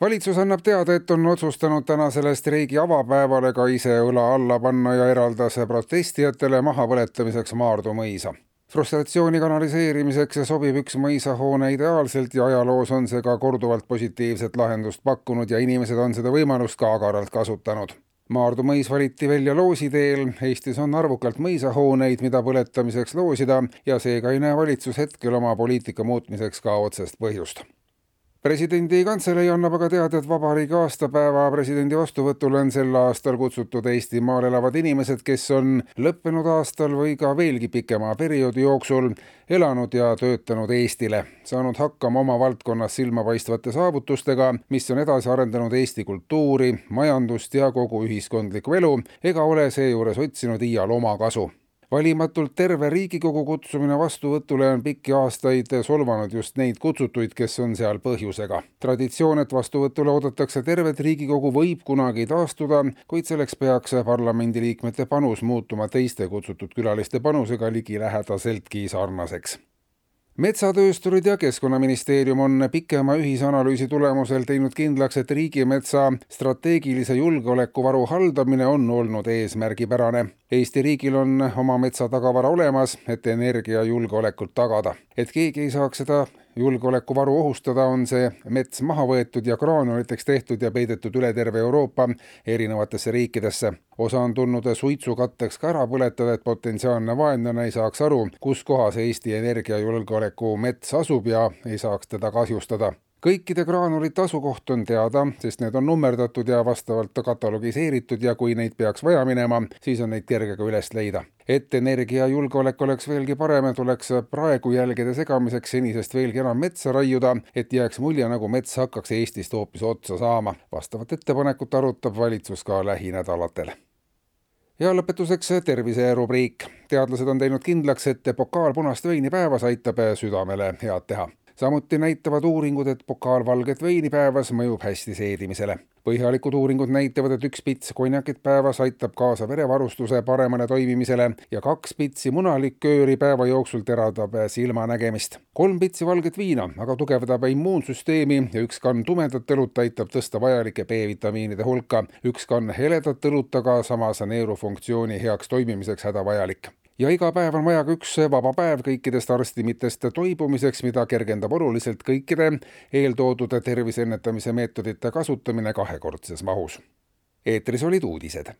valitsus annab teada, et on otsustanud tänasele streigi avapäevale ka ise õla alla panna ja eraldas protestijatele mahapõletamiseks Maardu mõisa. frustratsiooni kanaliseerimiseks sobib üks mõisahoone ideaalselt ja ajaloos on see ka korduvalt positiivset lahendust pakkunud ja inimesed on seda võimalust ka agaralt kasutanud. Maardu mõis valiti välja loosi teel, Eestis on arvukalt mõisahooneid, mida põletamiseks loosida ja seega ei näe valitsus hetkel oma poliitika muutmiseks ka otsest põhjust presidendi kantselei annab aga teada, et vabariigi aastapäeva presidendi vastuvõtule on sel aastal kutsutud Eestimaal elavad inimesed, kes on lõppenud aastal või ka veelgi pikema perioodi jooksul elanud ja töötanud Eestile, saanud hakkama oma valdkonnas silmapaistvate saavutustega, mis on edasi arendanud Eesti kultuuri, majandust ja kogu ühiskondlikku elu, ega ole seejuures otsinud iial omakasu valimatult terve Riigikogu kutsumine vastuvõtule on pikki aastaid solvanud just neid kutsutuid, kes on seal põhjusega. traditsioon, et vastuvõtule oodatakse tervet Riigikogu, võib kunagi taastuda, kuid selleks peaks parlamendiliikmete panus muutuma teiste kutsutud külaliste panusega ligilähedaseltki sarnaseks metsatöösturid ja Keskkonnaministeerium on pikema ühisanalüüsi tulemusel teinud kindlaks, et riigimetsa strateegilise julgeolekuvaru haldamine on olnud eesmärgipärane. Eesti riigil on oma metsatagavara olemas, et energiajulgeolekut tagada. et keegi ei saaks seda julgeolekuvaru ohustada, on see mets maha võetud ja graanuliteks tehtud ja peidetud üle terve Euroopa erinevatesse riikidesse. osa on tulnud suitsukatteks ka ära põletada, et potentsiaalne vaenlane ei saaks aru, kus kohas Eesti energiajulgeoleku mets asub ja ei saaks teda kahjustada kõikide graanulite asukoht on teada, sest need on nummerdatud ja vastavalt katalogiseeritud ja kui neid peaks vaja minema, siis on neid kerge ka üles leida. et energiajulgeolek oleks veelgi parem, tuleks praegu jälgede segamiseks senisest veelgi enam metsa raiuda, et jääks mulje, nagu mets hakkaks Eestist hoopis otsa saama. vastavat ettepanekut arutab valitsus ka lähinädalatel ja lõpetuseks terviserubriik. teadlased on teinud kindlaks, et pokaal punast veini päevas aitab südamele head teha samuti näitavad uuringud, et pokaal valget veini päevas mõjub hästi seedimisele. põhjalikud uuringud näitavad, et üks pits konjakit päevas aitab kaasa verevarustuse paremale toimimisele ja kaks pitsi munalikööri päeva jooksul teravdab silmanägemist. kolm pitsi valget viina aga tugevdab immuunsüsteemi ja üks kann tumedat õlut aitab tõsta vajalike B-vitamiinide hulka. üks kann heledat õlut aga samas neerufunktsiooni heaks toimimiseks hädavajalik ja iga päev on vaja ka üks vaba päev kõikidest arstimitest toibumiseks, mida kergendab oluliselt kõikide eeltoodud tervise ennetamise meetodite kasutamine kahekordses mahus. eetris olid uudised